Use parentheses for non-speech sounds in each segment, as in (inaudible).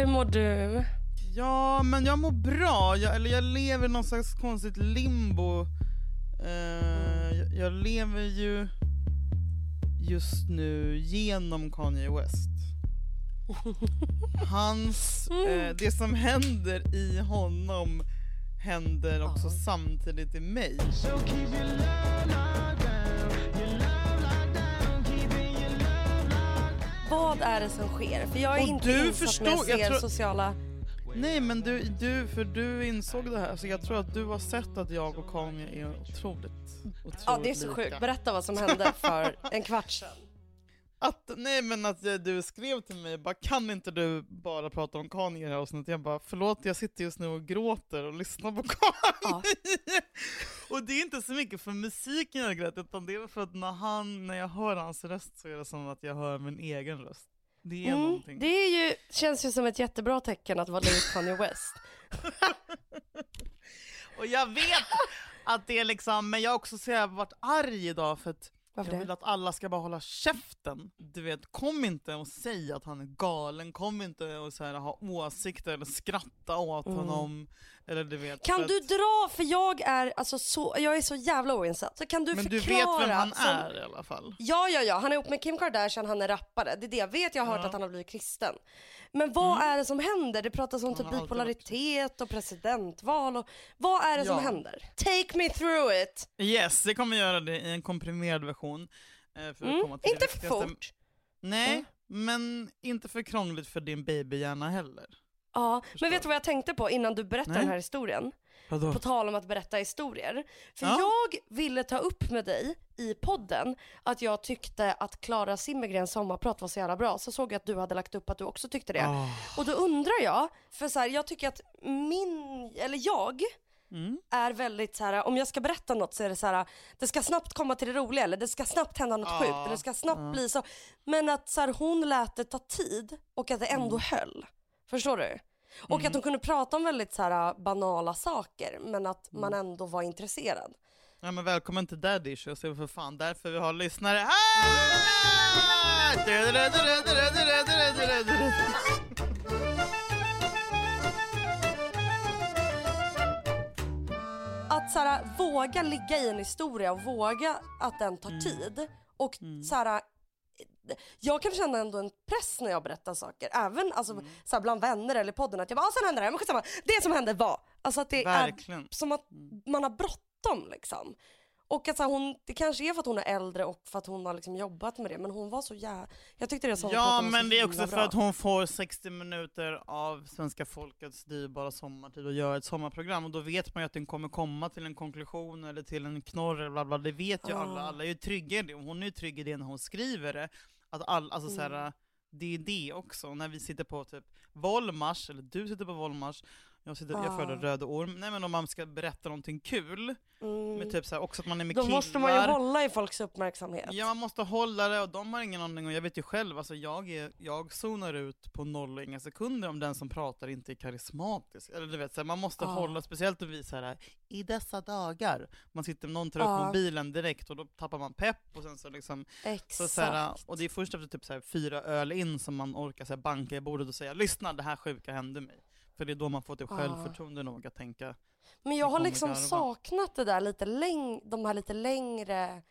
Hur mår du? Ja, men jag mår bra. Jag, eller jag lever i någon slags konstigt limbo. Eh, jag, jag lever ju just nu genom Kanye West. Hans, eh, det som händer i honom händer också samtidigt i mig. Vad är det som sker? För jag är Och inte du insatt förstår- när jag ser tror- sociala... Nej men du, du, för du insåg det här, så jag tror att du har sett att jag och Kanye är otroligt, otroligt Ja, det är så lika. sjukt. Berätta vad som hände för en kvart sedan. Att, nej men att du skrev till mig, bara kan inte du bara prata om Kanye i det här avsnittet? Jag bara, förlåt jag sitter just nu och gråter och lyssnar på (laughs) Kanye. och det är inte så mycket för musiken jag grät, utan det är för att när, han, när jag hör hans röst så är det som att jag hör min egen röst. Det är Mm, någonting. det är ju, känns ju som ett jättebra tecken att vara lik Kanye West. (laughs) Och jag vet att det är liksom, men jag har också så jag varit arg idag för att Varför jag det? vill att alla ska bara hålla käften. Du vet, kom inte och säg att han är galen, kom inte och så här, ha åsikter eller skratta åt Mm. honom. Eller du vet, Kan du dra, för jag är, alltså så, jag är så jävla oinsatt. Så kan du Men du förklara? vet vem han som- är i alla fall. Ja, ja, ja. Han är ihop med Kim Kardashian, han är rappare. Det är det jag vet. Jag har hört Ja. Mm. att han har blivit kristen. Men vad är det som händer? Det pratas om typ bipolaritet och presidentval. Och, vad är det som Ja. händer? Take me through it! Yes, jag kommer göra det i en komprimerad version. eh, För Mm, komma till inte det för fort. Nej, Mm. men inte för krångligt för din babyhjärna heller. Ja, men vet du vad jag tänkte på innan du berättade Nej. den här historien? Vadå? På tal om att berätta historier. För Ja. jag ville ta upp med dig i podden att jag tyckte att Klara Zimmergrens sommarprat var så jävla bra. Så såg jag att du hade lagt upp att du också tyckte det. Ah. Och då undrar jag, för så här, jag tycker att min, eller jag, Mm. är väldigt så här, om jag ska berätta något så är det så här, det ska snabbt komma till det roliga eller det ska snabbt hända något Ja, sjukt eller det ska snabbt ja. bli så. Men att så här, hon lät det ta tid och att det ändå Mm. höll. Förstår du? Och att hon kunde prata om väldigt så här, banala saker men att man Mm. ändå var intresserad. Ja men välkommen till Daddy Issues, det är för fan därför vi har lyssnare här! Att så här, våga ligga i en historia och våga att den tar Mm. tid. Och Mm. så här, jag kan känna ändå en press när jag berättar saker. Även alltså, Mm. så här, bland vänner eller i podden. Att jag bara, ah, sen hände det här, men skitsamma. Det som hände var. Alltså att det Verkligen. är som att Mm. man har bråttom liksom. Och att så här, hon, det kanske är för att hon är äldre och för att hon har liksom jobbat med det. Men hon var så jävla... Jag tyckte det som Ja men det är också för att hon får 60 minuter av svenska folkets dyrbara sommartid och gör ett sommarprogram och då vet man ju att den kommer komma till en konklusion eller till en knorr eller bla bla, det vet ju Ja. alla, alla är ju trygga i det, och hon är ju trygg i det när hon skriver det. Att all, alltså så Mm. här, det är det också, när vi sitter på typ Volmars, eller du sitter på Volmars, jag, sitter, jag Ja. föredrar Röde Orm, nej men om man ska berätta någonting kul, Mm. med typ så här, också att man är med Då killar. måste man ju hålla i folks uppmärksamhet. Ja man måste hålla det och de har ingen aning och jag vet ju själv, alltså jag, är, jag zonar ut på noll och inga sekunder om den som pratar inte är karismatisk. Eller du vet, så här, man måste Ja. hålla, speciellt om vi så här, i dessa dagar, man sitter, någon tar upp Ja. mobilen direkt och då tappar man pepp och sen så liksom, så, Exakt. så här, och det är först efter typ så här, fyra öl in som man orkar så banka i bordet och säga lyssna det här sjuka hände mig. För det är då man får typ självförtroende nog att tänka, Men jag har liksom garva. saknat det där lite läng- de här lite längre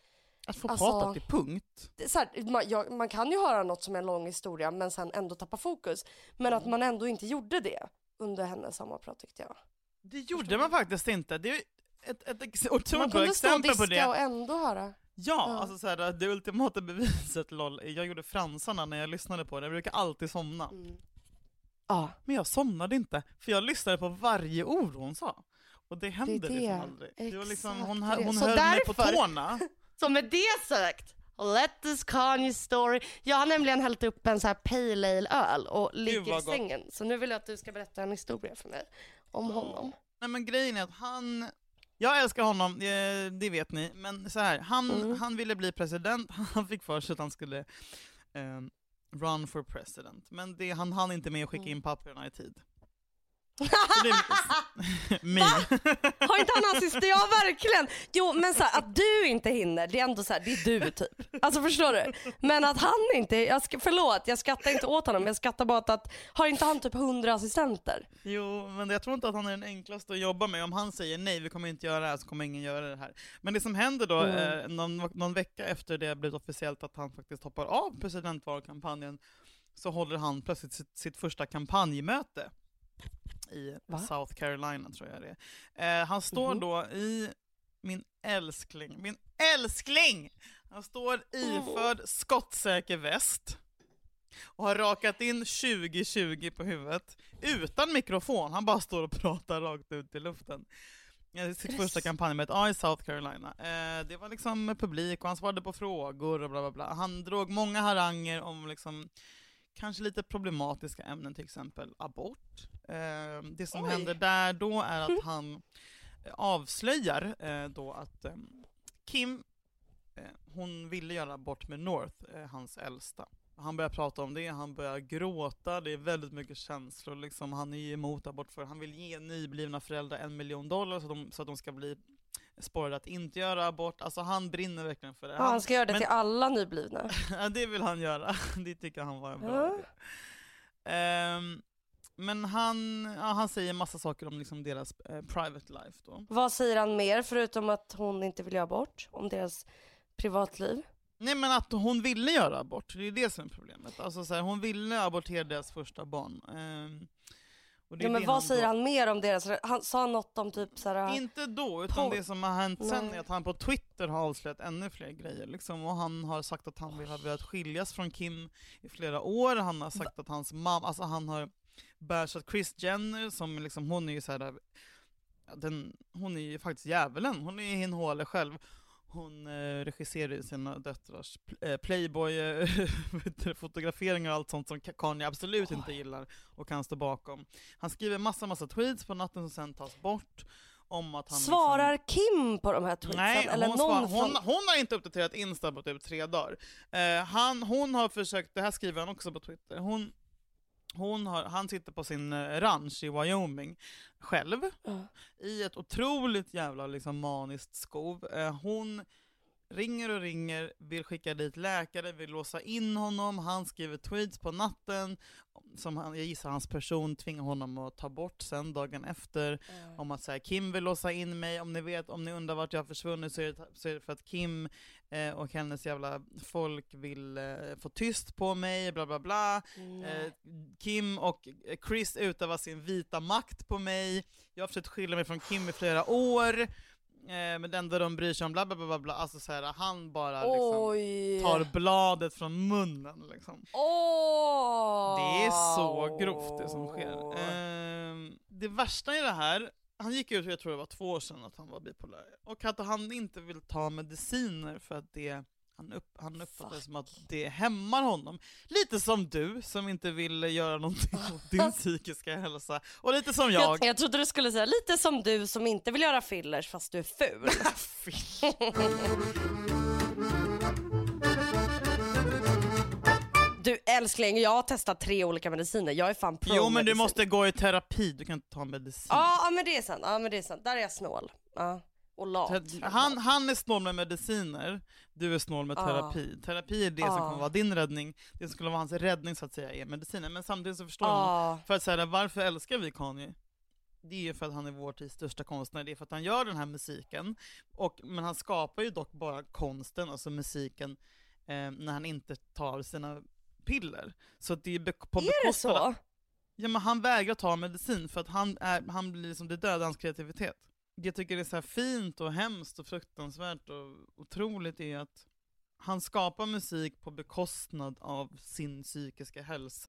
att få Alltså- prata till punkt. det här, man, jag, man kan ju höra något som är en lång historia men sen ändå tappa fokus. Men att man ändå inte gjorde det under hennes sommarprat tyckte jag. Det gjorde man faktiskt inte. Det är ett, ett ex- otroligt Man bra kunde stå och exempel på diska det. och ändå höra. Ja, Ja. alltså så här, det ultimata beviset LOL, jag gjorde fransarna när jag lyssnade på det, jag brukar alltid somna. Mm. Ja, Men jag somnade inte, för jag lyssnade på varje ord hon sa. Och det hände det. liksom aldrig. Det var liksom, hon det. hon Så höll mig på därför- tårna. (laughs) så med det sagt, let this Kanye story. Jag har nämligen hällt upp en så här pale ale öl och ligger i sängen. Så nu vill jag att du ska berätta en historia för mig om honom. Nej men grejen är att han, jag älskar honom, eh, det vet ni, men så här, han, Mm. han ville bli president, (laughs) han fick för sig att han skulle eh, run for president, men det, han hann inte med att skicka Mm. in papperna i tid. Mig. (laughs) (laughs) Har inte han (laughs) assist? Ja verkligen. Jo men så här, att du inte hinner, det är ändå så här, det är du typ. Alltså förstår du? Men att han inte, jag ska, förlåt jag skrattar inte åt honom, jag skrattar bara åt att, har inte han typ hundra assistenter? Jo, men jag tror inte att han är den enklaste att jobba med. Om han säger nej, vi kommer inte göra det här, så kommer ingen göra det här. Men det som händer då, Mm. eh, någon, någon vecka efter det blivit officiellt att han faktiskt hoppar av presidentvalkampanjen, så håller han plötsligt sitt, sitt första kampanjmöte i Va? South Carolina, tror jag det är. Eh, han står Mhm. då i, min älskling, min älskling! Han står iförd skottsäker väst, och har rakat in 2020 på huvudet, utan mikrofon, han bara står och pratar rakt ut i luften. Sitt första s- kampanjmöte, ja i South Carolina. Eh, det var liksom publik och han svarade på frågor och bla bla bla. Han drog många haranger om liksom kanske lite problematiska ämnen, till exempel abort. Eh, det som Oj. händer där då är att (laughs) han eh, avslöjar eh, då att eh, Kim, hon ville göra abort med North, eh, hans äldsta. Han börjar prata om det, han börjar gråta, det är väldigt mycket känslor liksom. Han är ju emot abort för han vill ge nyblivna föräldrar en miljon dollar så de, så att de ska bli sporrade att inte göra abort. Alltså han brinner verkligen för det. Ja, han ska göra det men- till alla nyblivna. (laughs) Ja, det vill han göra. (laughs) Det tycker han var en bra Ja. idé. Ehm, men han, ja, han säger massa saker om liksom deras eh, private life då. Vad säger han mer förutom att hon inte vill göra abort? Om deras privatliv? Nej men att hon ville göra abort, det är det som är problemet. Alltså så här, hon ville abortera deras första barn. Det Ja men vad säger han mer om deras, han sa något om typ såhär, Inte då, utan På- det som har hänt sen Nej. är att han på Twitter har avslöjat ännu fler grejer. Liksom, och han har sagt att han vill ha velat skiljas från Kim i flera år. Han har sagt att hans mamma, alltså han har bärsat Chris Jenner som liksom, hon är ju såhär, ja, den, hon är ju faktiskt djävulen. Hon är ju en håle själv. Hon eh, regisserar ju sina döttrars eh, Playboy-fotograferingar (laughs) och allt sånt som Ka- Kanye absolut inte gillar och kan stå bakom. Han skriver massa, massa tweets på natten som sen tas bort. Om att han liksom- svarar Kim på de här tweetsen? Nej, Eller hon, någon svar, hon, hon har inte uppdaterat Insta på typ tre dagar. Eh, han, hon har försökt, det här skriver han också på Twitter, hon, hon har, han sitter på sin eh, ranch i Wyoming själv, Ja. i ett otroligt jävla liksom, maniskt skov. Eh, hon ringer och ringer, vill skicka dit läkare, vill låsa in honom, han skriver tweets på natten, som han, jag gissar hans person tvingar honom att ta bort sen dagen efter om att säga Kim vill låsa in mig, om ni vet, om ni undrar vart jag har försvunnit så är det, så är det för att Kim eh, och hennes jävla folk vill eh, få tyst på mig, bla bla bla. Nej. Eh, Kim och Chris utövar sin vita makt på mig, jag har försökt skilja mig från Kim i flera år, men det enda de bryr sig om, bla bla bla bla, alltså så här, han bara liksom tar bladet från munnen liksom. Åh! Det är så grovt det som sker. Ehm, det värsta i det här, han gick ut, jag tror det var två år sedan, att han var bipolär. Och att han inte vill ta mediciner för att det han, upp, han uppfattar det som att det hämmar honom. Lite som du, som inte vill göra någonting (laughs) åt din psykiska hälsa. Och lite som jag. Jag, jag trodde du skulle säga lite som du som inte vill göra fillers fast du är ful. (laughs) Du älskling, jag har testat tre olika mediciner. Jag är fan pro jo men du medicin. måste gå i terapi, du kan inte ta medicin. Ja, ja men det är sant. Ja men det är sant. Där är jag snål. Ja. Och lat. Han, han är snål med mediciner, du är snål med Ja. terapi. Terapi är det som Ja. kommer vara din räddning, det som skulle vara hans räddning så att säga är mediciner. Men samtidigt så förstår man, Ja. för att säga varför älskar vi Kanye? Det är ju för att han är vår tids största konstnär, det är för att han gör den här musiken, och, men han skapar ju dock bara konsten, alltså musiken, eh, när han inte tar sina piller. Så det är på Är det bekostnad så? Ja men han vägrar ta medicin för att han, är, han blir liksom, det dödar hans kreativitet. Jag tycker det är så här fint och hemskt och fruktansvärt och otroligt är att han skapar musik på bekostnad av sin psykiska hälsa.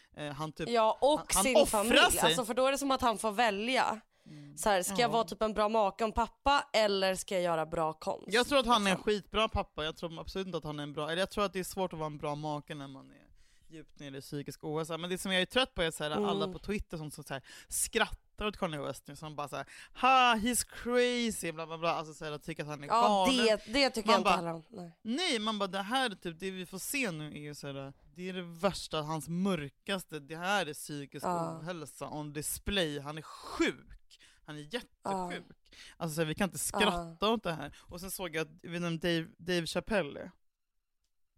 Eh, han typ, Ja, och han- han sin offrar familj. sig. Mm. Alltså för då är det som att han får välja. Så här, ska jag vara typ en bra make och pappa eller ska jag göra bra konst? Jag tror att han är en liksom? skitbra pappa, jag tror absolut inte att han är en bra, eller jag tror att det är svårt att vara en bra make när man är djupt nere i psykisk ohälsa. Men det som jag är trött på är så här, alla Mm. på Twitter som så här, skrattar åt Kanye West nu, som bara såhär ha he's crazy, bla bla bla, alltså så här, tycker att han är Ja, galen. det, det tycker Man jag inte heller om. Nej. Nej, man bara det här är typ, det vi får se nu är ju såhär, det är det värsta, hans mörkaste, det här är psykisk Ja. ohälsa on display, han är sjuk. Han är jättesjuk. Ja. Alltså vi kan inte skratta åt det här. Och sen såg jag att, vet vem Dave, Dave Chappelle?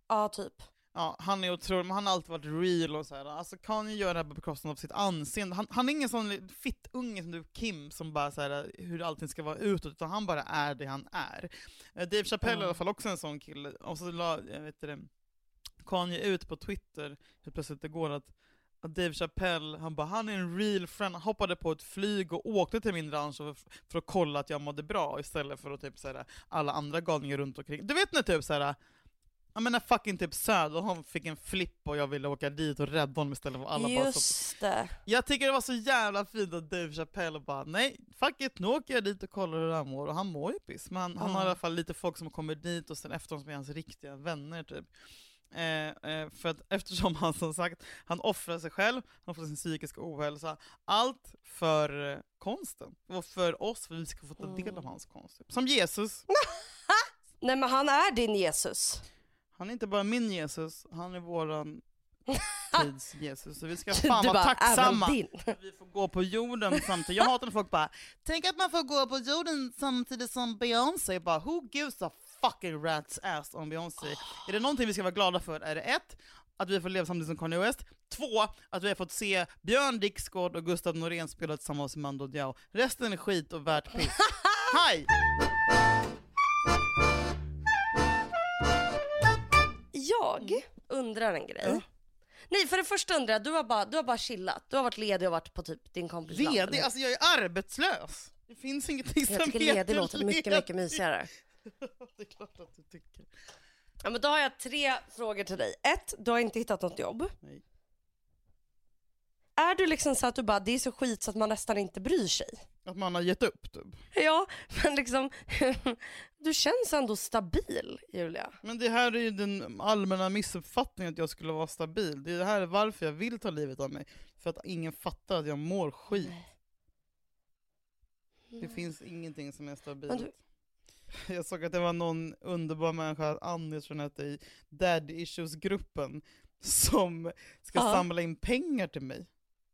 Ja, typ. Ja, han är otrolig, men han har alltid varit real och så här. Alltså kan ju göra det här på bekostnad av sitt anseende. Han, han är ingen sån fittunge som du Kim som bara så här, hur allting ska vara utåt, utan han bara är det han är. Eh, Dave Chappelle är i alla fall också en sån kille, och så la, jag vet det, Kanye ut på Twitter, hur plötsligt igår att att Dave Chappelle, han bara han är en real friend, han hoppade på ett flyg och åkte till min ranch för, för att kolla att jag mådde bra istället för att typ såhär, alla andra galningar runt omkring. Du vet när typ såhär, jag menar fucking typ Söderholm fick en flipp och jag ville åka dit och rädda honom istället för alla bara så. Just det. Jag tycker det var så jävla fint att Dave Chappelle bara nej, fuck it, nu åker jag dit och kollar hur han mår, och han mår ju piss, men han, han har i Ja. alla fall lite folk som kommer dit och sen efter som är hans riktiga vänner typ. Eh, eh, för att eftersom han som sagt, han offrar sig själv, han offrar sin psykiska ohälsa, allt för eh, konsten, och för oss, för att vi ska få ta del av Mm. hans konst. Typ. Som Jesus, (laughs) Nej men han är din Jesus. han är inte bara min Jesus, han är våran (laughs) tids Jesus, så vi ska fan vara tacksamma. din. Vi får gå på jorden samtidigt. Jag hatar när folk bara Tänk att man får gå på jorden samtidigt som Beyoncé. Bara, Who gives a fucking rat's ass om Beyoncé? Är det någonting vi ska vara glada för är det ett, att vi får leva samtidigt som Kanye West. Två, att vi har fått se Björn Dixgård och Gustav Norén spela tillsammans med Mando Diao. Resten är skit och värt piss. (laughs) Hej! Jag undrar en grej. Nej för det första undrar jag, du har, bara, du har bara chillat. Du har varit ledig och varit på typ din kompis Ledig? Alltså jag är arbetslös. Det finns ingenting som Jag tycker heter ledig låter mycket, mycket ledig. mysigare. (laughs) Det är klart att du tycker. Ja, men då har jag tre frågor till dig. Ett, du har inte hittat något jobb. Nej. Är du liksom så att du bara, det är så skit så att man nästan inte bryr sig? Att man har gett upp typ. Ja, (laughs) men liksom, (laughs) du känns ändå stabil Julia. Men det här är ju den allmänna missuppfattningen att jag skulle vara stabil. Det är det här är varför jag vill ta livet av mig. För att ingen fattar att jag mår skit. Det finns ingenting som är stabilt. (laughs) Jag såg att det var någon underbar människa, Annie tror jag hette, i Daddy Issues-gruppen, som ska Ja. samla in pengar till mig.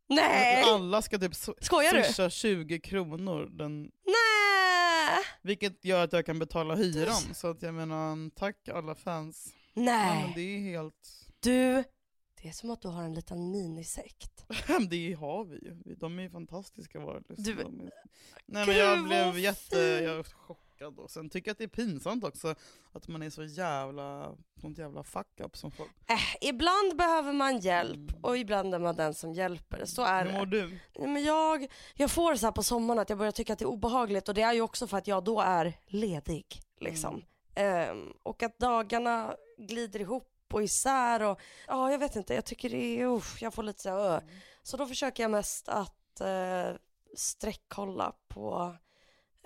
Nej! Alla ska typ swisha 20 kronor, den, Nej! vilket gör att jag kan betala hyran. Så att jag menar, tack alla fans. Ja, men Nej! det är helt... Du, det är som att du har en liten minisekt. (laughs) det har vi ju. De är ju fantastiska varelser. Du- De är... Nej men jag blev jätte jag chockad och sen tycker jag att det är pinsamt också att man är så jävla, sånt jävla fuck up som folk. Äh, ibland behöver man hjälp och ibland är man den som hjälper. Så är Hur mår det. du? Nej, Men jag, jag får så här på sommaren att jag börjar tycka att det är obehagligt och det är ju också för att jag då är ledig. Liksom. Ehm, och att dagarna glider ihop och isär och ja, jag vet inte, jag tycker det är, usch, jag får lite så här, ö. Så då försöker jag mest att uh, sträckkolla på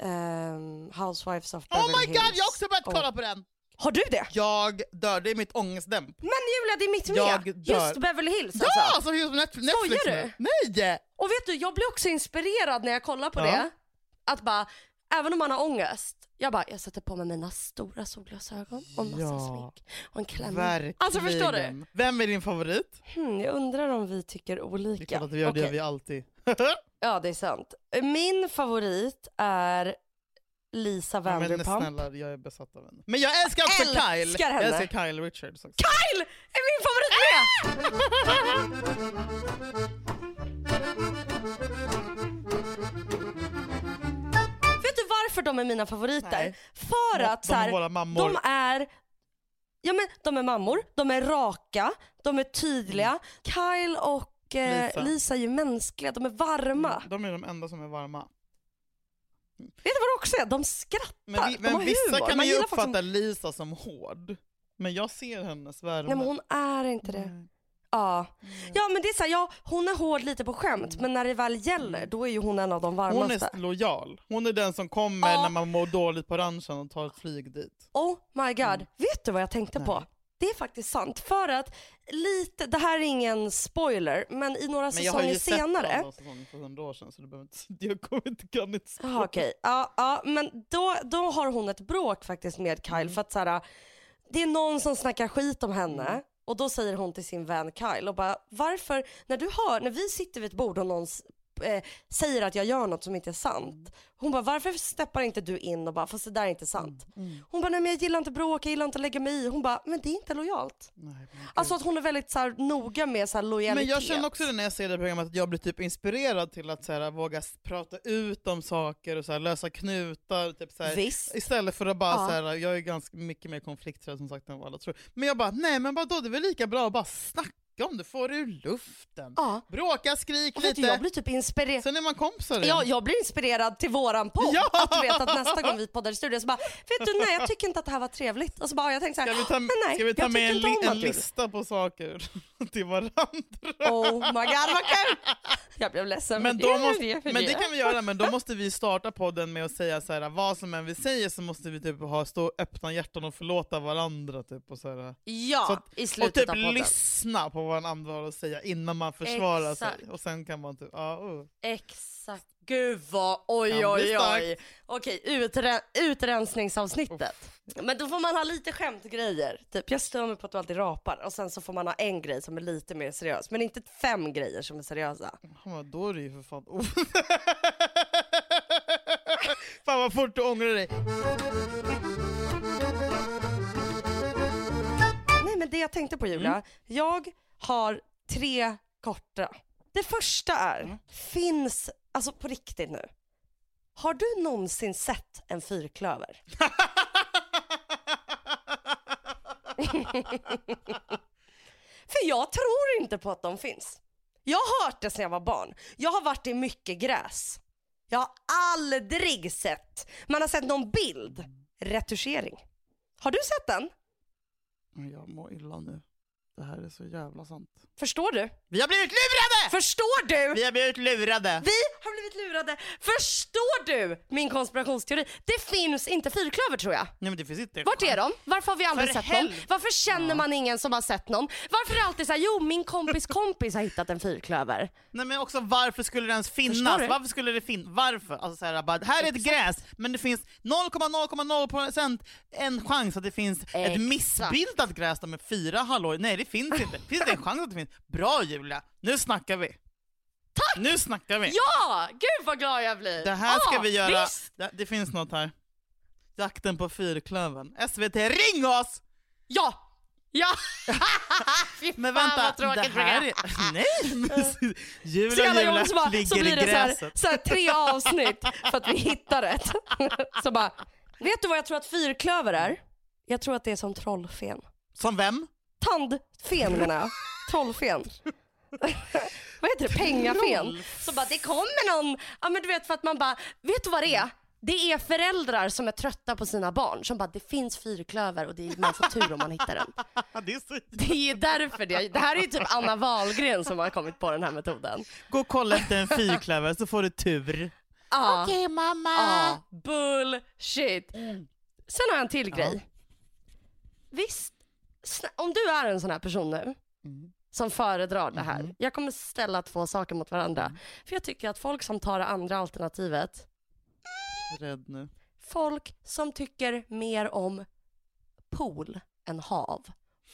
ehm, Housewives of Oh Beverly my god, Hills. jag har också börjat Och- kolla på den! Har du det? Jag dör, det är mitt ångestdämp. Men Julia, det är mitt Jag med! dör. Just Beverly Hills Ja, alltså. alltså just Net- Netflix Skojar nu. Nej! Och vet du, jag blir också inspirerad när jag kollar på Ja. det. Att bara, även om man har ångest, jag bara, jag sätter på mig mina stora solglasögon och massa Ja. smink och en klänning. Verkligen. Alltså förstår du? Vem är din favorit? Hmm, jag undrar om vi tycker Det är olika. klart att vi gör det, Okej. gör vi alltid. (laughs) Ja, det är sant. Min favorit är Lisa Ja, men Vanderpump. snälla, jag är besatt av henne. Men jag älskar också Älskar Kyle! henne. Jag älskar Kyle Richards också. Kyle är min favorit med! (laughs) de är mina favoriter? Nej. För De- att de så här, mammor. de är Ja men de är mammor, de är raka, de är tydliga. Kyle och eh, Lisa. Lisa. är ju mänskliga, de är varma. De är de enda som är varma. Vet du vad det också är? De skrattar, Men, vi, de men har vissa humor. kan Man ju uppfatta som- Lisa som hård. Men jag ser hennes värme. Nej men hon är inte det. Ja. ja men det är så här, ja hon är hård lite på skämt men när det väl gäller då är ju hon en av de Hon varmaste. är lojal. Hon är den som kommer Ja. när man mår dåligt på ranchen och tar ett flyg dit. Oh my god, vet du vad jag tänkte på? Mm. Nej. Det är faktiskt sant för att lite, det här är ingen spoiler men i några Men jag har säsonger ju sett senare säsonger för hundra år sedan så du behöver inte, jag kommer inte, kan inte spoila. Okej. Ja, ja, men då, då har hon ett bråk faktiskt med Kyle Mm. för att så här, det är någon som snackar skit om henne och då säger hon till sin vän Kyle och bara varför, när du hör, när vi sitter vid ett bord och någon eh, säger att jag gör något som inte är sant. Hon bara varför steppar inte du in och bara fast det där är inte sant. Mm. Hon bara nej men jag gillar inte bråk, jag gillar inte att lägga mig i. Hon bara men det är inte lojalt. Nej, men gud. Alltså att hon är väldigt så här, noga med så här, lojalitet. Men jag känner också det när jag ser det programmet att jag blir typ inspirerad till att så här, våga prata ut om saker och så här, lösa knutar. Typ, så här, Visst. Istället för att bara Ja. så här, jag är ganska mycket mer konflikträdd som sagt än vad alla tror. Men jag bara, nej men vadå det är väl lika bra att bara snacka om det, få det ur luften. Ja. Bråka, skrik Och vet du, lite, jag blir typ inspirerad. sen är man kompisar igen. Ja, jag blir inspirerad till våran podd. Ja! Att du vet att nästa gång vi poddar i studion så bara, vet du nej jag tycker inte att det här var trevligt. Och så bara, jag tänkte så här, Ska vi ta, nej, ska vi ta med en, li- en lista på saker (laughs) till varandra? Oh my god vad kul! Jag blev ledsen Men, för det, måste, det, för men det kan vi göra, men då måste vi starta podden med att säga så här, vad som än vi säger så måste vi typ ha stå öppna hjärtan och förlåta varandra. Typ, och, så här. Ja, Så att- i och slutet typ av podden. lyssna på vad andra har att säga innan man försvarar Exakt. sig. Och sen kan man typ, ja, oh. Exakt. Gud vad, oj oj oj. Okej, utre, utrensningsavsnittet. Men då får man ha lite skämtgrejer. Typ jag stör mig på att du alltid rapar och sen så får man ha en grej som är lite mer seriös. Men inte fem grejer som är seriösa. Bara, då är det ju för fan... Oh. (laughs) fan vad fort du ångrar dig. Nej men det jag tänkte på Julia, Mm. jag har tre korta. Det första är, Mm. finns, alltså på riktigt nu, har du någonsin sett en fyrklöver? (laughs) För jag tror inte på att de finns. Jag har hört det sedan jag var barn. Jag har varit i mycket gräs. Jag har aldrig sett, man har sett någon bild, retuschering. Har du sett den? Jag mår illa nu. Det här är så jävla sant. Förstår du? Vi har blivit lurade! Förstår du? Vi har blivit lurade! Vi har blivit lurade. Förstår du min konspirationsteori? Det finns inte fyrklöver tror jag. Nej men det finns inte. Vart är de? Varför har vi aldrig För sett någon? Varför känner man ingen som har sett någon? Varför är det alltid så här, jo min kompis kompis har hittat en fyrklöver. Nej men också varför skulle det ens finnas? Varför skulle det finnas? Varför? Alltså så här, bara, här är ett gräs, men det finns 0,0,0% en chans att det finns ett Exakt. missbildat gräs med fyra halloj. Nej det finns inte. Finns det en chans att det finns? Bra Julia, nu snackar vi. Tack! Nu snackar vi. Ja, gud vad glad jag blir. Det här ska Ja, vi göra. Det, det finns något här. Jakten på fyrklövern. SVT, ring oss! Ja. Ja. (laughs) Fy Men fan, vänta, vad tråkigt det här är... (laughs) Nej! (laughs) Julia jävla Julia så, bara, ligger så blir i det så här, gräset. så här tre avsnitt för att vi hittar ett. Så bara, vet du vad jag tror att fyrklöver är? Jag tror att det är som trollfen. Som vem? Tandfen menar jag. Trollfen. vad heter det? Pengafen. Så bara det kommer någon, ja men du vet för att man bara, vet du vad det är? Det är föräldrar som är trötta på sina barn som bara det finns fyrklöver och det är, man får tur om man hittar den. det är så... (laughs) Det är därför det, det här är ju typ Anna Wahlgren som har kommit på den här metoden. Gå och kolla efter en fyrklöver så får du tur. Ja. Okej mamma! Ja, bullshit. Sen har jag en till grej. Visst, om du är en sån här person nu Mm. som föredrar det här. Mhm. Jag kommer ställa två saker mot varandra. Mm. För jag tycker att folk som tar det andra alternativet, Rädd nu. folk som tycker mer om pool än hav.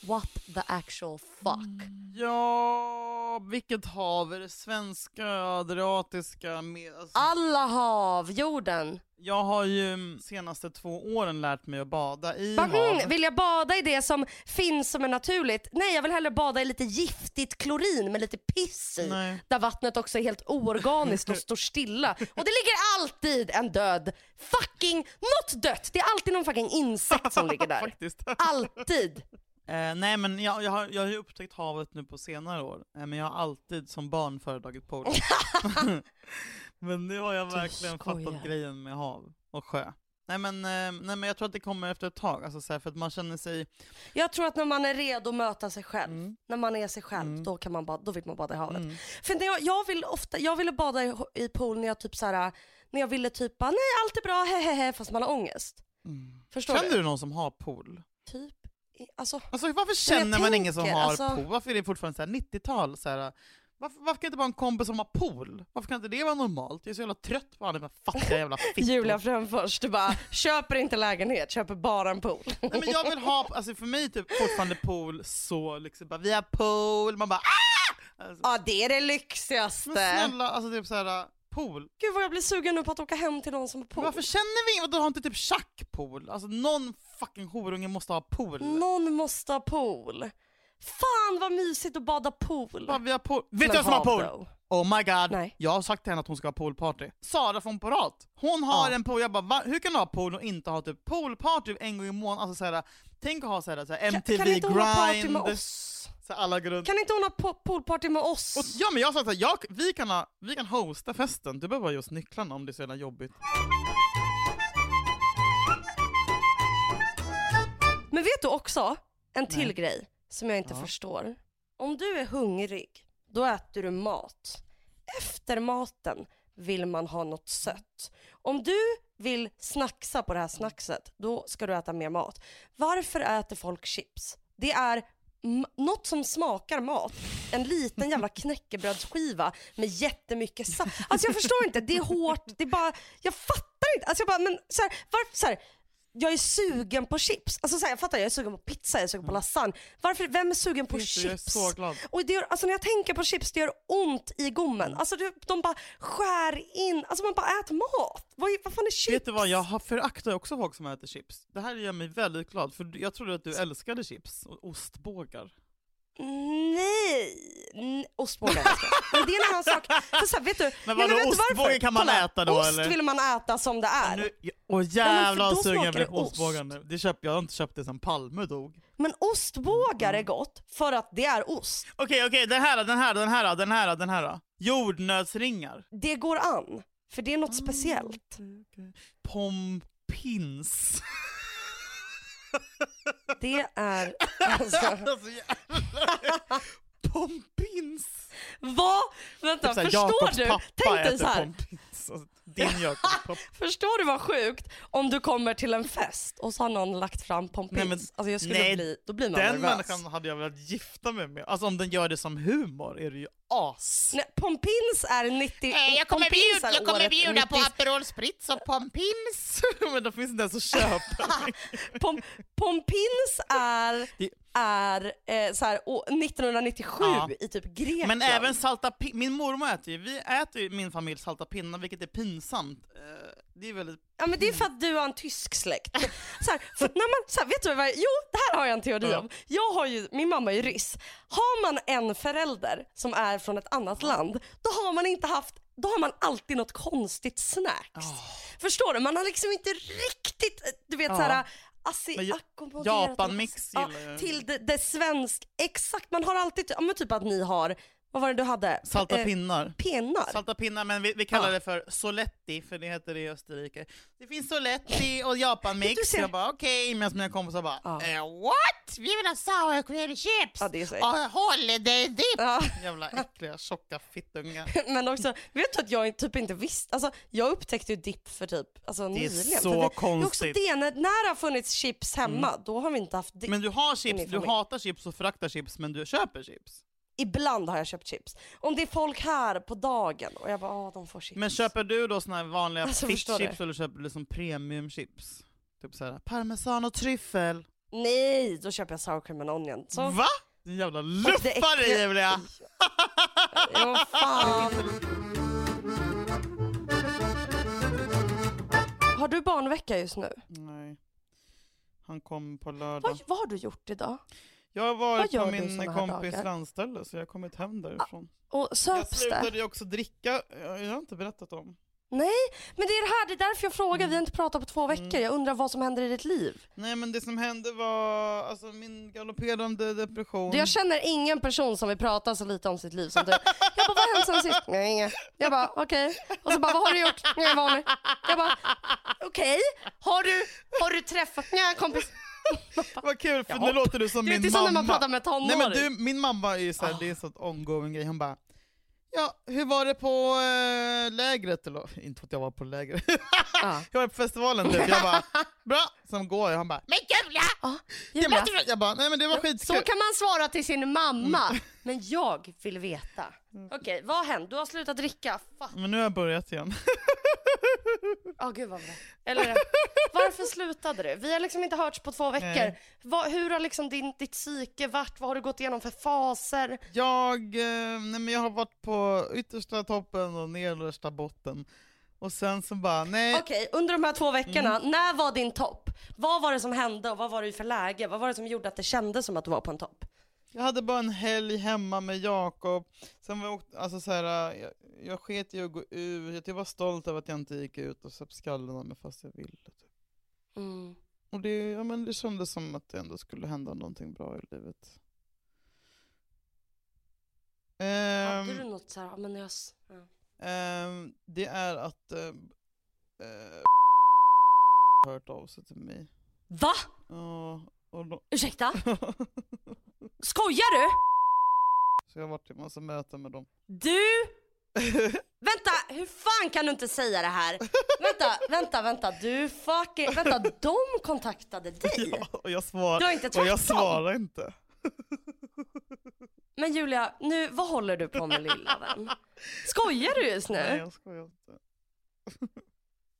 What the actual fuck? Ja, vilket hav? Är det svenska, adriatiska? Med, alltså, Alla hav, jorden. jag har ju senaste två åren lärt mig att bada i hav. mm, vill jag bada i det som finns som är naturligt? Nej, jag vill hellre bada i lite giftigt klorin med lite piss i. Nej. Där vattnet också är helt oorganiskt och (laughs) står stilla. Och det ligger alltid en död fucking, något dött. Det är alltid någon fucking insekt som ligger där. (laughs) Alltid. Eh, nej men jag, jag, har, jag har ju upptäckt havet nu på senare år, eh, men jag har alltid som barn föredragit pool. (laughs) (laughs) men nu har jag Du verkligen skojar. fattat grejen med hav och sjö. Nej men, eh, nej men jag tror att det kommer efter ett tag, alltså, så här, för att man känner sig... Jag tror att när man är redo att möta sig själv, Mm. när man är sig själv, Mm. då, kan man bada, då vill man bada i havet. Mm. För när jag, jag, vill ofta, jag ville bada i, i pool när jag typ så här, när jag ville typ bara, nej allt är bra, hehehe, fast man har ångest. Mm. Förstår Känner du? någon som har pool? Typ, alltså, Alltså varför känner man ingen som har alltså- pool? Varför är det fortfarande så här 90-tal? Så här, varför, varför kan inte bara en kompis som har pool? Varför kan inte det vara normalt? Jag är så jävla trött på alla de här fattiga jävla (laughs) fittor. Julia Fränfors, du bara, köper inte lägenhet, köper bara en pool. Nej, men jag vill ha, alltså för mig är typ fortfarande pool så liksom, bara, vi har pool, man bara ah! Alltså, Ja det är det men lyxigaste. snälla, alltså typ såhär, pool. Gud vad jag blir sugen nu på att åka hem till någon som har pool. Varför känner vi inte, har inte typ tjackpool? Alltså någon fucking horunge måste ha pool. Någon måste ha pool. Fan vad mysigt att bada pool. Bara, vi har pool. Vet du vem som har pool? bro. Oh my god, Nej. jag har sagt till henne att hon ska ha poolparty. Sara från Porat, hon har Ja. en pool, jag bara Va? hur kan du ha pool och inte ha typ poolparty en gång i månaden? Alltså såhär, tänk att ha såhär, såhär Kan- MTV kan inte hon ha party med oss? Så alla går runt. Kan inte hon ha po- poolparty med oss? Och, ja men jag sa såhär, jag, vi, kan ha, vi kan hosta festen, du behöver bara ge oss nycklarna om det är så jävla jobbigt. Men vet du också en till Nej. grej som jag inte Ja. förstår? Om du är hungrig, då äter du mat. Efter maten vill man ha något sött. Om du vill snacksa på det här snackset, då ska du äta mer mat. Varför äter folk chips? Det är något som smakar mat. En liten jävla knäckebrödsskiva med jättemycket salt. Alltså jag förstår inte, det är hårt, det är bara, jag fattar inte. Alltså jag bara, men så här, varför, så här, jag är sugen på chips. Alltså så här, jag fattar, jag är sugen på pizza, jag är sugen på lasagne. Varför, vem är sugen på du, chips? jag är så glad. Och det gör, alltså när jag tänker på chips, det gör ont i gommen. Alltså det, de bara skär in, alltså man bara äter mat. Vad, vad fan är chips? Vet du vad, jag har- föraktar också folk som äter chips. Det här gör mig väldigt glad, för jag trodde att du älskade chips och ostbågar. Nej! N- Ostbågar älskar jag. Men det är en annan sak. För så här, vet du, Men vadå, vet du varför? ostbåge kan man Kolla, äta då, Ost eller? vill man äta som det är. Nu, åh jävlar vad sugen jag blev det på ost. ostbågar nu. Det köpt, jag har inte köpt det sen Palme dog. Men ostbågar är gott för att det är ost. Okej, okej, den här, den här, den här, den här, den här. Jordnötsringar. Det går an. För det är något speciellt. Pompins. (laughs) Det är (laughs) alltså... alltså. (laughs) Pompins. Vad? Vänta, Typ förstår Jakobs du? Tänk dig så här. pompins. Alltså, Din (laughs) pappa. Förstår du vad sjukt om du kommer till en fest och så har någon lagt fram pommes Nej, men- Alltså jag skulle nej, bli, då blir man Den nervös. människan hade jag velat gifta mig med. Alltså om den gör det som humor är det ju as. Nej, pompins är 90... pompins är året 90 Aperol Spritz och pompins. (laughs) men då finns det inte ens att köpa. (laughs) Pom, pompins är, Det- är eh, så här, å- 1997 Ja. i typ Grekland. Men även salta min mormor äter ju, vi äter ju min familj salta pinnar vilket är pinsamt. Eh, Det är väldigt... Ja men det är för att du har en tysk släkt. (laughs) Så här, för när man, så här, vet du vad, jo det här har jag en teori Ja. om. Jag har ju, min mamma är ju ryss. Har man en förälder som är från ett annat land, då har man inte haft då har man alltid något konstigt snacks. Förstår du? Man har liksom inte riktigt, du vet Ja. såhär asi, ackommoderat Japanmix ja, gillar jag. Till det, det svensk, exakt man har alltid, ja men typ att ni har, vad var det du hade? Salta Eh, pinnar. Pinnar? Salta pinnar, men vi, vi kallar Ja. det för soletti, för det heter det i Österrike. Det finns soletti och japanmix. Jag bara okej, medan mina kompisar bara Ja. eh, what? Vi vill ha sour cream chips! Ja, det är så och holiday dip! Ja. Jävla äckliga tjocka fittungar. (laughs) Men också, vet du att jag typ inte visste, alltså jag upptäckte ju dipp för typ alltså, Det är nyligen. så för det, Det är också konstigt. det, när, när det har funnits chips hemma, då har vi inte haft dipp. Men du har chips, du hatar chips och föraktar chips, men du köper chips. Ibland har jag köpt chips. Om det är folk här på dagen och jag bara, åh de får chips. Men köper du då såna här vanliga Alltså, fiskchips eller köper du som premiumchips? Typ såhär parmesan och tryffel. Nej, då köper jag sour cream and onion. Så, Va? Din jävla luffare Julia! jo fan. Har du barnvecka just nu? Nej. Han kom på lördag. Vad, vad har du gjort idag? Jag har varit på min kompis dagar? landställe så jag har kommit hem därifrån. Och Jag söps det? slutade ju också dricka, jag jag har inte berättat om. Nej, men det är det här, det är därför jag frågar. Vi har inte pratat på två veckor. Mm. Jag undrar vad som händer i ditt liv. Nej men det som hände var alltså min galopperande depression. Du, Jag känner ingen person som vill prata så lite om sitt liv som du. Jag bara, vad har hänt sen sist? Nej, inget. Jag bara, okej. Och så bara, vad har du gjort? Nej, vanligt. Jag bara, okej. Har, du, har du träffat? Nej, kompis. Vad kul för nu låter du som Det är min inte som mamma. när man pratar med tonåring. Nej men du, min mamma är ju såhär, Ah. det är så ett ongoing grej, hon bara Ja, hur var det på äh, lägret? Eller, inte för att jag var på lägret. Ja. (laughs) jag var på festivalen typ, jag bara (laughs) bra, sen går jag, han bara Men Julia! Du-" Jag bara, nej men det var så skitkul. kan man svara till sin mamma. Mm. (laughs) Men jag vill veta. Okej, vad har hänt? Du har slutat dricka. Fuck. Men nu har jag börjat igen. Åh gud vad bra. Eller varför slutade du? Vi har liksom inte hörts på två veckor. Vad, hur har liksom din, ditt psyke varit? Vad har du gått igenom för faser? Jag, eh, nej men jag har varit på yttersta toppen och nedersta botten. Och sen så bara, nej. Okej, under de här två veckorna, Mm. när var din topp? Vad var det som hände och vad var det för läge? Vad var det som gjorde att det kändes som att du var på en topp? Jag hade bara en helg hemma med Jakob, sen var jag, åkt- alltså så här, jag, jag sket i att gå ut, jag var stolt över att jag inte gick ut och söp skallen av mig fast jag ville. Typ. Mm. Och det, ja, men det kändes som att det ändå skulle hända någonting bra i livet. Hade Ehm, du något såhär, ja, men jag... Ja. ehm, det är att eh, eh, hört av sig till mig. Va? Ja, och då, Ursäkta? (laughs) Skojar du? så jag har varit i massa möten med dem. Du? (laughs) Vänta, hur fan kan du inte säga det här? Vänta, vänta, vänta. Du fucking... Vänta, de kontaktade dig? Ja, och jag, svar, Du har inte och jag svarar inte. (laughs) Men Julia, nu, vad håller du på med lilla vän? Skojar du just Nej, nu? jag skojar inte. (laughs)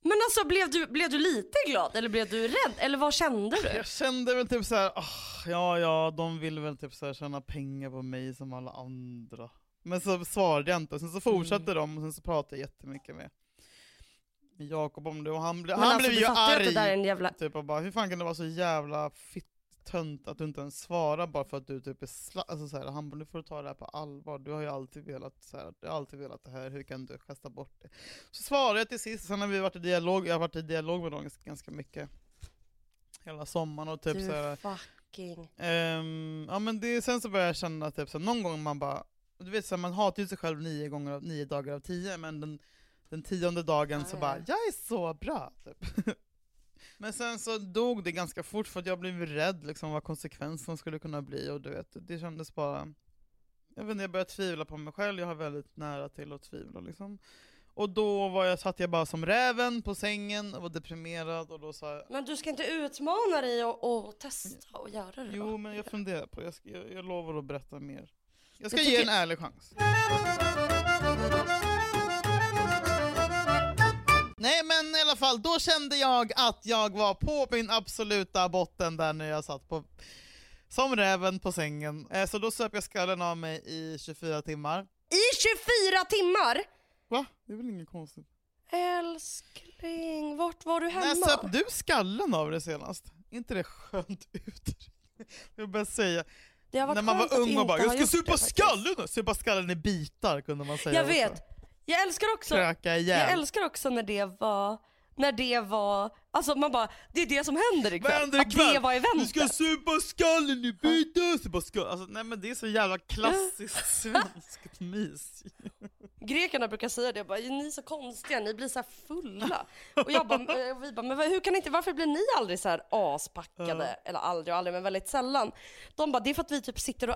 Men alltså blev du, blev du lite glad eller blev du rädd? Eller vad kände du? Jag kände väl typ såhär, oh, ja ja, de vill väl typ såhär tjäna pengar på mig som alla andra. Men så svarade jag inte, sen så fortsatte de och sen så pratade jag jättemycket med Jakob om det och han, ble, han alltså, blev ju arg. att det där är en jävla... Typ och bara, hur fan kan du vara så jävla fitt-tönt att du inte ens svarar bara för att du typ är sla- alltså så här, Han bara, nu får du ta det här på allvar, du har ju alltid velat så här, du har alltid velat det här, hur kan du kasta bort det? Så svarade jag till sist, sen har vi varit i dialog, jag har varit i dialog med dem ganska- mycket Hela sommaren och typ du så här, fucking... ehm, Ja men det, sen så började jag känna typ så här, någon gång man bara Du vet så här, man hatar ju sig själv nio, gånger nio dagar av tio men den, den tionde dagen Ja, så ja, bara ja. Jag är så bra! Typ. (laughs) Men sen så dog det ganska fort för att jag blev rädd liksom, vad konsekvensen skulle kunna bli och du vet, det kändes bara Jag vet inte, jag började tvivla på mig själv, jag har väldigt nära till att tvivla liksom. Och då var jag, satt jag bara som räven på sängen och var deprimerad och då sa jag Men du ska inte utmana dig och, och testa och göra det Jo då? men jag funderar på, jag, ska, jag, jag lovar att berätta mer. Jag ska Jag ge tycker- en ärlig chans Nej men i alla fall, då kände jag att jag var på min absoluta botten där när jag satt på som räven på sängen. Eh, Så då söp jag skallen av mig i 24 timmar. I 24 timmar? Va? Det är väl inget konstigt? Älskling, vart var du hemma? När söp du skallen av dig senast? Inte det skönt uttryck? (laughs) Jag bara säga, när man var ung och bara 'Jag ska supa det faktiskt." skallen!' Supa skallen i bitar kunde man säga Jag också. Jag älskar också, Kröka jag ihjäl. älskar också när det var, när det var, alltså man bara, det är det som händer ikväll. Vad händer Att ikväll? det var Du eventet. ska supa skallen i bitar! Supa skallen. Alltså, nej men det är så jävla klassiskt (laughs) svenskt mys. Grekerna brukar säga det, bara, ni är så konstiga, ni blir så här fulla. Och jag bara, eh, och vi bara, men hur kan inte, varför blir ni aldrig så här aspackade? Eller aldrig och aldrig, men väldigt sällan. De bara, det är för att vi typ sitter och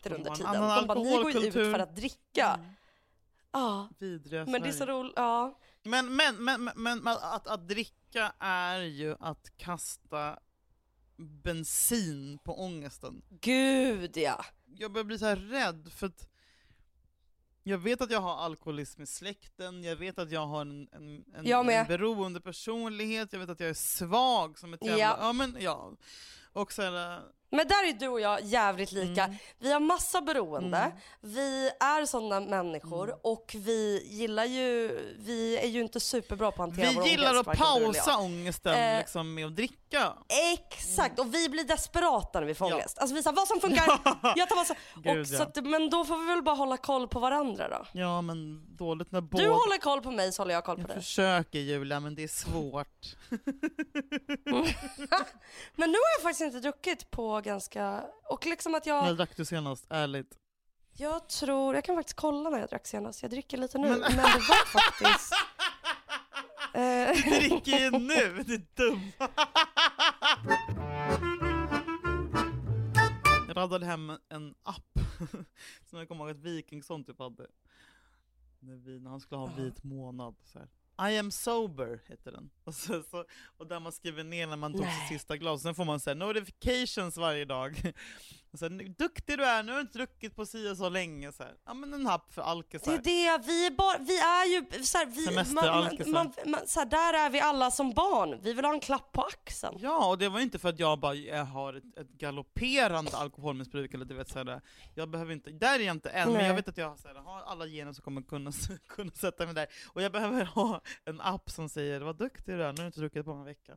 Äter under En tiden. annan De bara, ni går ju ut för att dricka. Ja, Vidriga men det är så roligt. Ja. Men, men, men, men, men att, att dricka är ju att kasta bensin på ångesten. Gud ja. Jag börjar bli så här rädd för att jag vet att jag har alkoholism i släkten, jag vet att jag har en, en, en, en beroende personlighet, jag vet att jag är svag som ett jävla... Ja. Ja, men ja. Och så här, Men där är du och jag jävligt lika. Mm. Vi har massa beroende, Mm. vi är sådana människor Mm. och vi gillar ju, vi är ju inte superbra på att hantera vår vi gillar ångest, att pausa jag. ångesten Eh, liksom, med att dricka. Exakt, och vi blir desperata när vi får Ja. ångest. Alltså vi säger vad som funkar, (laughs) jag tar vad som... Gud, och, så ja. att, men då får vi väl bara hålla koll på varandra då. Ja men dåligt när båda... Du håller koll på mig så håller jag koll på Jag dig. försöker Julia, men det är svårt. (laughs) (laughs) Men nu har jag faktiskt inte druckit på ganska... Och liksom att jag... När drack du senast? Ärligt. Jag tror... Jag kan faktiskt kolla när jag drack senast. Jag dricker lite nu. Men- Men, det var faktiskt... (laughs) eh, Du dricker ju nu, är dumt. Jag laddade hem en app (laughs) som jag kommer ihåg att Wikingsson typ hade. När, vi, när han skulle ha vit månad. Så här. I am sober heter den. Och, så, så, och där man skriver ner när man tog Nej. sitt sista glas. Sen får man här, notifications varje dag. Och så här, Duktig du är, nu har du inte druckit på si och så länge. Så här. Ja men en app för det alkisar. är det, vi är, bara, vi är ju... Så här, vi, man, man, man, man, så här, där är vi alla som barn. Vi vill ha en klapp på axeln. Ja, och det var inte för att jag bara jag har ett, ett galopperande alkoholmissbruk eller du vet såhär, jag behöver inte, där är jag inte än, men Nej. jag vet att jag såhär, har alla gener som kommer kunna, kunna sätta mig där. Och jag behöver ha en app som säger vad duktig du är, nu har du inte druckit på en vecka.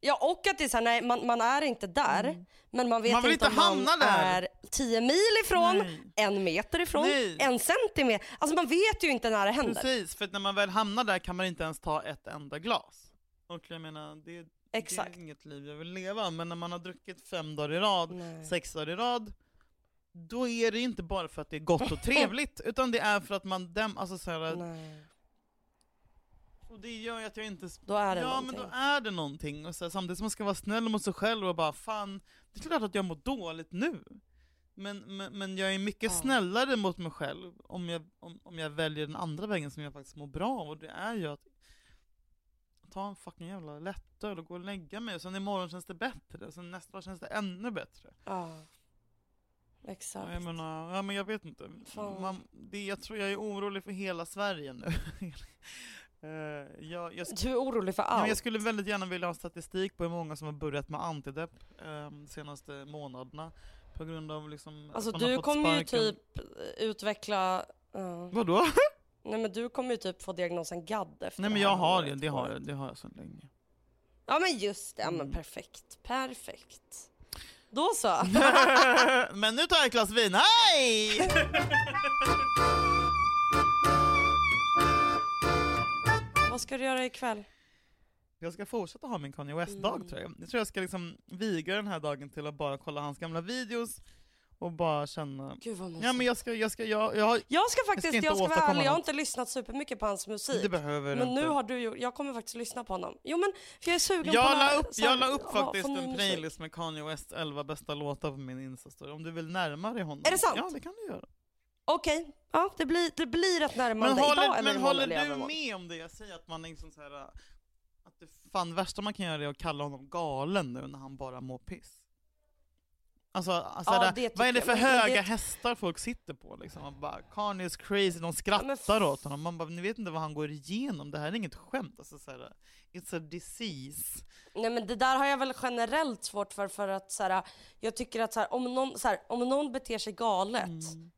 Ja, och att det är så här, nej, man, man är inte där, men man vet Man vill inte, inte om man där. är 10 mil ifrån, Nej. en meter ifrån, Nej. en centimeter. Alltså man vet ju inte när det händer. Precis, för att när man väl hamnar där kan man inte ens ta ett enda glas. Och jag menar, det, Exakt. det är inget liv jag vill leva, men när man har druckit fem dagar i rad, Nej. sex dagar i rad, då är det inte bara för att det är gott och (laughs) trevligt, utan det är för att man dem, alltså så här. Och det gör ju att jag inte... Då är det ja någonting. men då är det någonting. Och så här, samtidigt som man ska vara snäll mot sig själv och bara fan, det är klart att jag mår dåligt nu. Men, men, men jag är mycket Ja. snällare mot mig själv om jag, om, om jag väljer den andra vägen som jag faktiskt mår bra av. Och det är ju att ta en fucking jävla lättöl och gå och lägga mig. Och sen imorgon känns det bättre. Och sen nästa dag känns det ännu bättre. Ja. Exakt. Ja, Jag menar, ja men jag vet inte. Man, det, jag tror jag är orolig för hela Sverige nu. (laughs) Eh, jag, jag, Du är orolig för allt. jag skulle väldigt gärna vilja ha statistik på hur många som har börjat med antidepp eh, de senaste månaderna. På grund av liksom Alltså du kommer ju typ utveckla... ja. Vadå? Nej men du kommer ju typ få diagnosen GAD efter Nej men jag har det, det har jag, det har jag sedan länge. Ja men just det, ja, men Mm. perfekt. Perfekt. Då så. (laughs) men nu tar jag ett glas vin, hej! (laughs) Vad ska du göra ikväll? jag ska fortsätta ha min Kanye West-dag Mm. tror jag. Jag tror jag ska liksom viga den här dagen till att bara kolla hans gamla videos och bara känna... Gud vad. Ja men jag ska, jag ska, jag, jag. Jag ska faktiskt, inte jag ska, vara ärlig, jag har inte lyssnat supermycket på hans musik. Det behöver men nu inte. har du gjort, jag kommer faktiskt lyssna på honom. Jo men för jag är sugen på Jag la när- upp, här, jag la upp faktiskt en playlist med Kanye West 11 bästa låtar på min Insta-story. Om du vill närma dig honom. Är det sant? Ja, det kan du göra. Okej, ja det blir, det blir ett närmande Men håller, idag men håller du med om det jag säger? Att man liksom så här, att det fan värsta man kan göra är att kalla honom galen nu när han bara mår piss. Alltså, alltså Ja, det vad är det för jag, höga det- hästar folk sitter på liksom? Man bara, Kanye is crazy, de skrattar f- åt honom. Man bara, ni vet inte vad han går igenom, det här är inget skämt. Alltså, så här, it's a disease. Nej men det där har jag väl generellt svårt för för att så här, jag tycker att så här, om, någon, så om någon beter sig galet, Mm.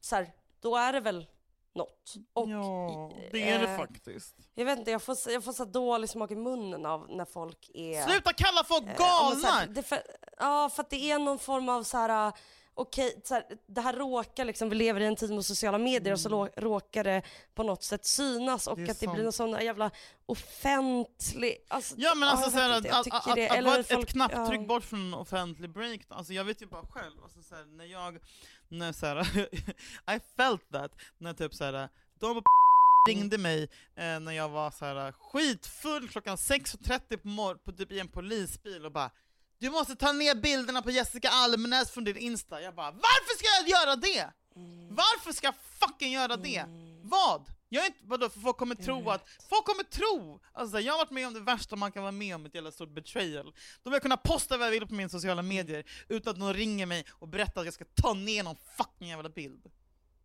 Så här, då är det väl något. Och, ja, det är det eh, faktiskt. Jag vet inte, jag får, jag får så dålig smak i munnen av när folk är... Sluta kalla folk Eh, ja, galna! för, ja, för att det är någon form av så här. Okej, här, det här råkar liksom, vi lever i en tid med sociala medier och så lå- råkar det på något sätt synas och Mm. Det att det sant. blir någon sån jävla offentlig... Alltså, Ja men alltså såhär, att, att, att, det. att, vara ett, folk- ett knapptryck ja. bort från en offentlig break, alltså jag vet ju bara själv, alltså såhär, när jag, när såhär, (laughs) I felt that, när typ såhär, de (laughs) ringde mig eh, när jag var så här skitfull klockan 6.30 på morgonen på typ i en polisbil och bara Du måste ta ner bilderna på Jessica Almenäs från din Insta. Jag bara varför ska jag göra det? Varför ska jag fucking göra det? Vad? Jag är inte, vadå, för folk kommer tro att, folk kommer tro! Alltså jag har varit med om det värsta man kan vara med om, ett jävla stort betrayal. Då vill jag kunna posta vad jag vill på mina sociala medier utan att någon ringer mig och berättar att jag ska ta ner någon fucking jävla bild.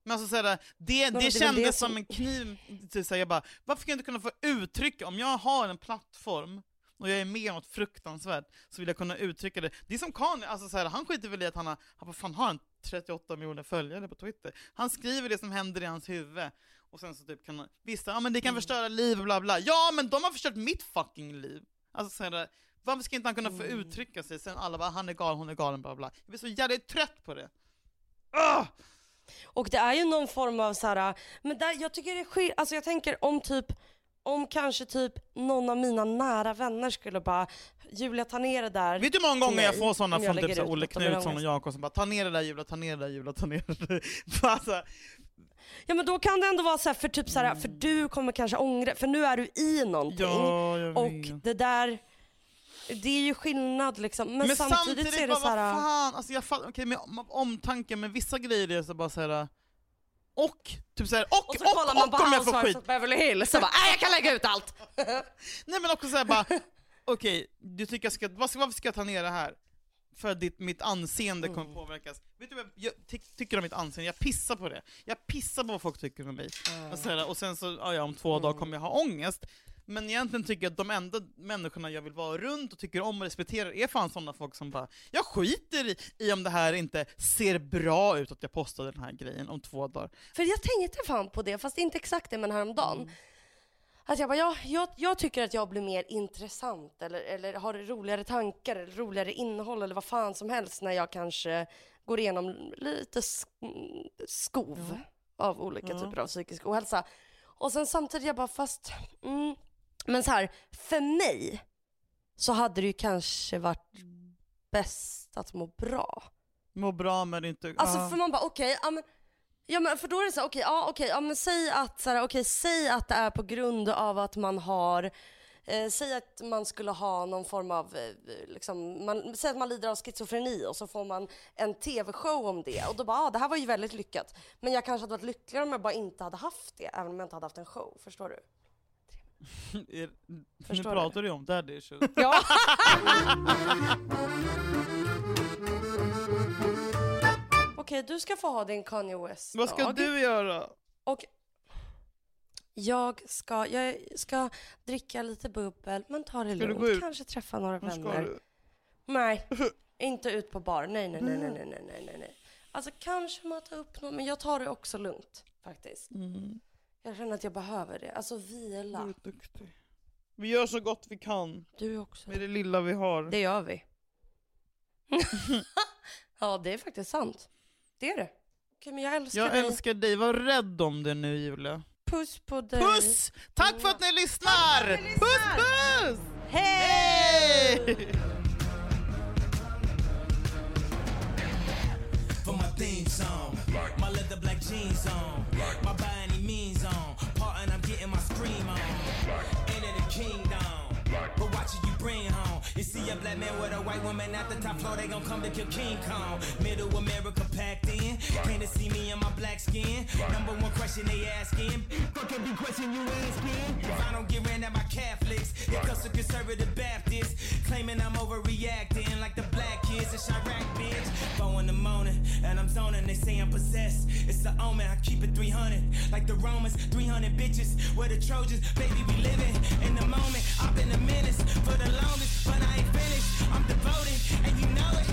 Men alltså såhär, det, det, det kändes det som... som- en kniv, till så här, jag bara, varför ska jag inte kunna få uttrycka, om jag har en plattform och jag är med om något fruktansvärt, så vill jag kunna uttrycka det. Det är som Kanye, alltså så här, han skiter väl i att han har, han vad fan har han 38 miljoner följare på Twitter? Han skriver det som händer i hans huvud, och sen så typ kan han, visst, ja men det kan förstöra liv och bla bla, ja men de har förstört mitt fucking liv! Alltså så här, varför ska inte han kunna få uttrycka sig? Sen alla bara, han är galen, hon är galen, bla bla. Jag blir så jävla trött på det. Ah! Och det är ju någon form av så här, men där, jag tycker det är skil- alltså jag tänker om typ, om kanske typ någon av mina nära vänner skulle bara, Julia ta ner det där. Vet du hur många gånger jag får sådana från typ så Olle Knutsson och. Jakob som bara 'ta ner det där Julia, ta ner det där Julia, ta ner det där' (laughs) Bara så här, Ja men då kan det ändå vara så här, för typ så här, för du kommer kanske ångra, för nu är du i någonting. Ja, jag och det där, det är ju skillnad liksom. Men, samtidigt, så är det bara, så här, vad fan, alltså jag fattar, okej med om- omtanke, men vissa grejer är så bara så här. Och, typ så här, och, och och, så kollar man och, på om jag får skit. Beverly Hills så bara, nej (laughs) jag kan lägga ut allt. (laughs) Nej men också såhär bara, okej, du tycker jag ska, varför ska jag ta ner det här? För att ditt, mitt anseende kommer Mm. påverkas. Vet du vad jag ty tycker om mitt anseende? Jag pissar på det. Jag pissar på vad folk tycker om mig. Och, såhär, och sen så, ja, om två Mm. dagar kommer jag ha ångest. Men egentligen tycker jag att de enda människorna jag vill vara runt och tycker om och respekterar är fan sådana folk som bara, jag skiter i, i om det här inte ser bra ut att jag postar den här grejen om två dagar. För jag tänkte fan på det, fast inte exakt det men häromdagen. Mm. Att jag, bara, jag, jag, jag tycker att jag blir mer intressant eller, eller har roligare tankar eller roligare innehåll eller vad fan som helst när jag kanske går igenom lite sk- skov av olika typer av psykisk ohälsa. Och sen samtidigt jag bara fast, mm, men så här, för mig så hade det ju kanske varit bäst att må bra. Må bra men inte... Alltså för man bara okej, ja men Ja men för då är det så här, okej, ja okej, ja men säg att så här, okej, säg att det är på grund av att man har Eh, säg att man skulle ha någon form av, eh, liksom, man, säg att man lider av schizofreni och så får man en tv-show om det och då bara, ah, det här var ju väldigt lyckat. Men jag kanske hade varit lyckligare om jag bara inte hade haft det, även om jag inte hade haft en show. Förstår du? (laughs) Er, nu pratar du ju om daddy issues. Ja. (laughs) Okej, du ska få ha din Kanye West-dag. Vad ska du göra? Och jag ska, jag ska dricka lite bubbel, men ta det ska lugnt. Kanske träffa några Var vänner. Nej, (laughs) inte ut på bar. Nej, nej, nej, nej, nej, nej, nej. Alltså kanske möta upp någon, men jag tar det också lugnt faktiskt. Mm. Jag känner att jag behöver det. Alltså Du vila. är duktig. Vi gör så gott vi kan Du också. med det lilla vi har. Det gör vi. (laughs) ja, det är faktiskt sant. Det är det. Okej, men jag älskar Jag dig. älskar dig, var rädd om det nu Julia. Puss på dig. Puss! Tack för att ni lyssnar! Puss puss! Hej! Hej! for my theme song. My leather black jeans on. A black man with a white woman at the top floor, they gon' come to kill King Kong. Middle America packed in. Came to see me in my black skin. Number one question they asking. Fuck every question you asking. If I don't get ran at by Catholics, it comes to conservative Baptists. Claiming I'm overreacting like the black kids in Chirac, bitch. Four in the morning, and I'm zoning. They say I'm possessed. It's the omen. I keep it 300. Like the Romans, 300 bitches. Where the Trojans, baby, we living in the moment. I've been a menace for the longest, but I ain't finished. I'm devoted, and you know it,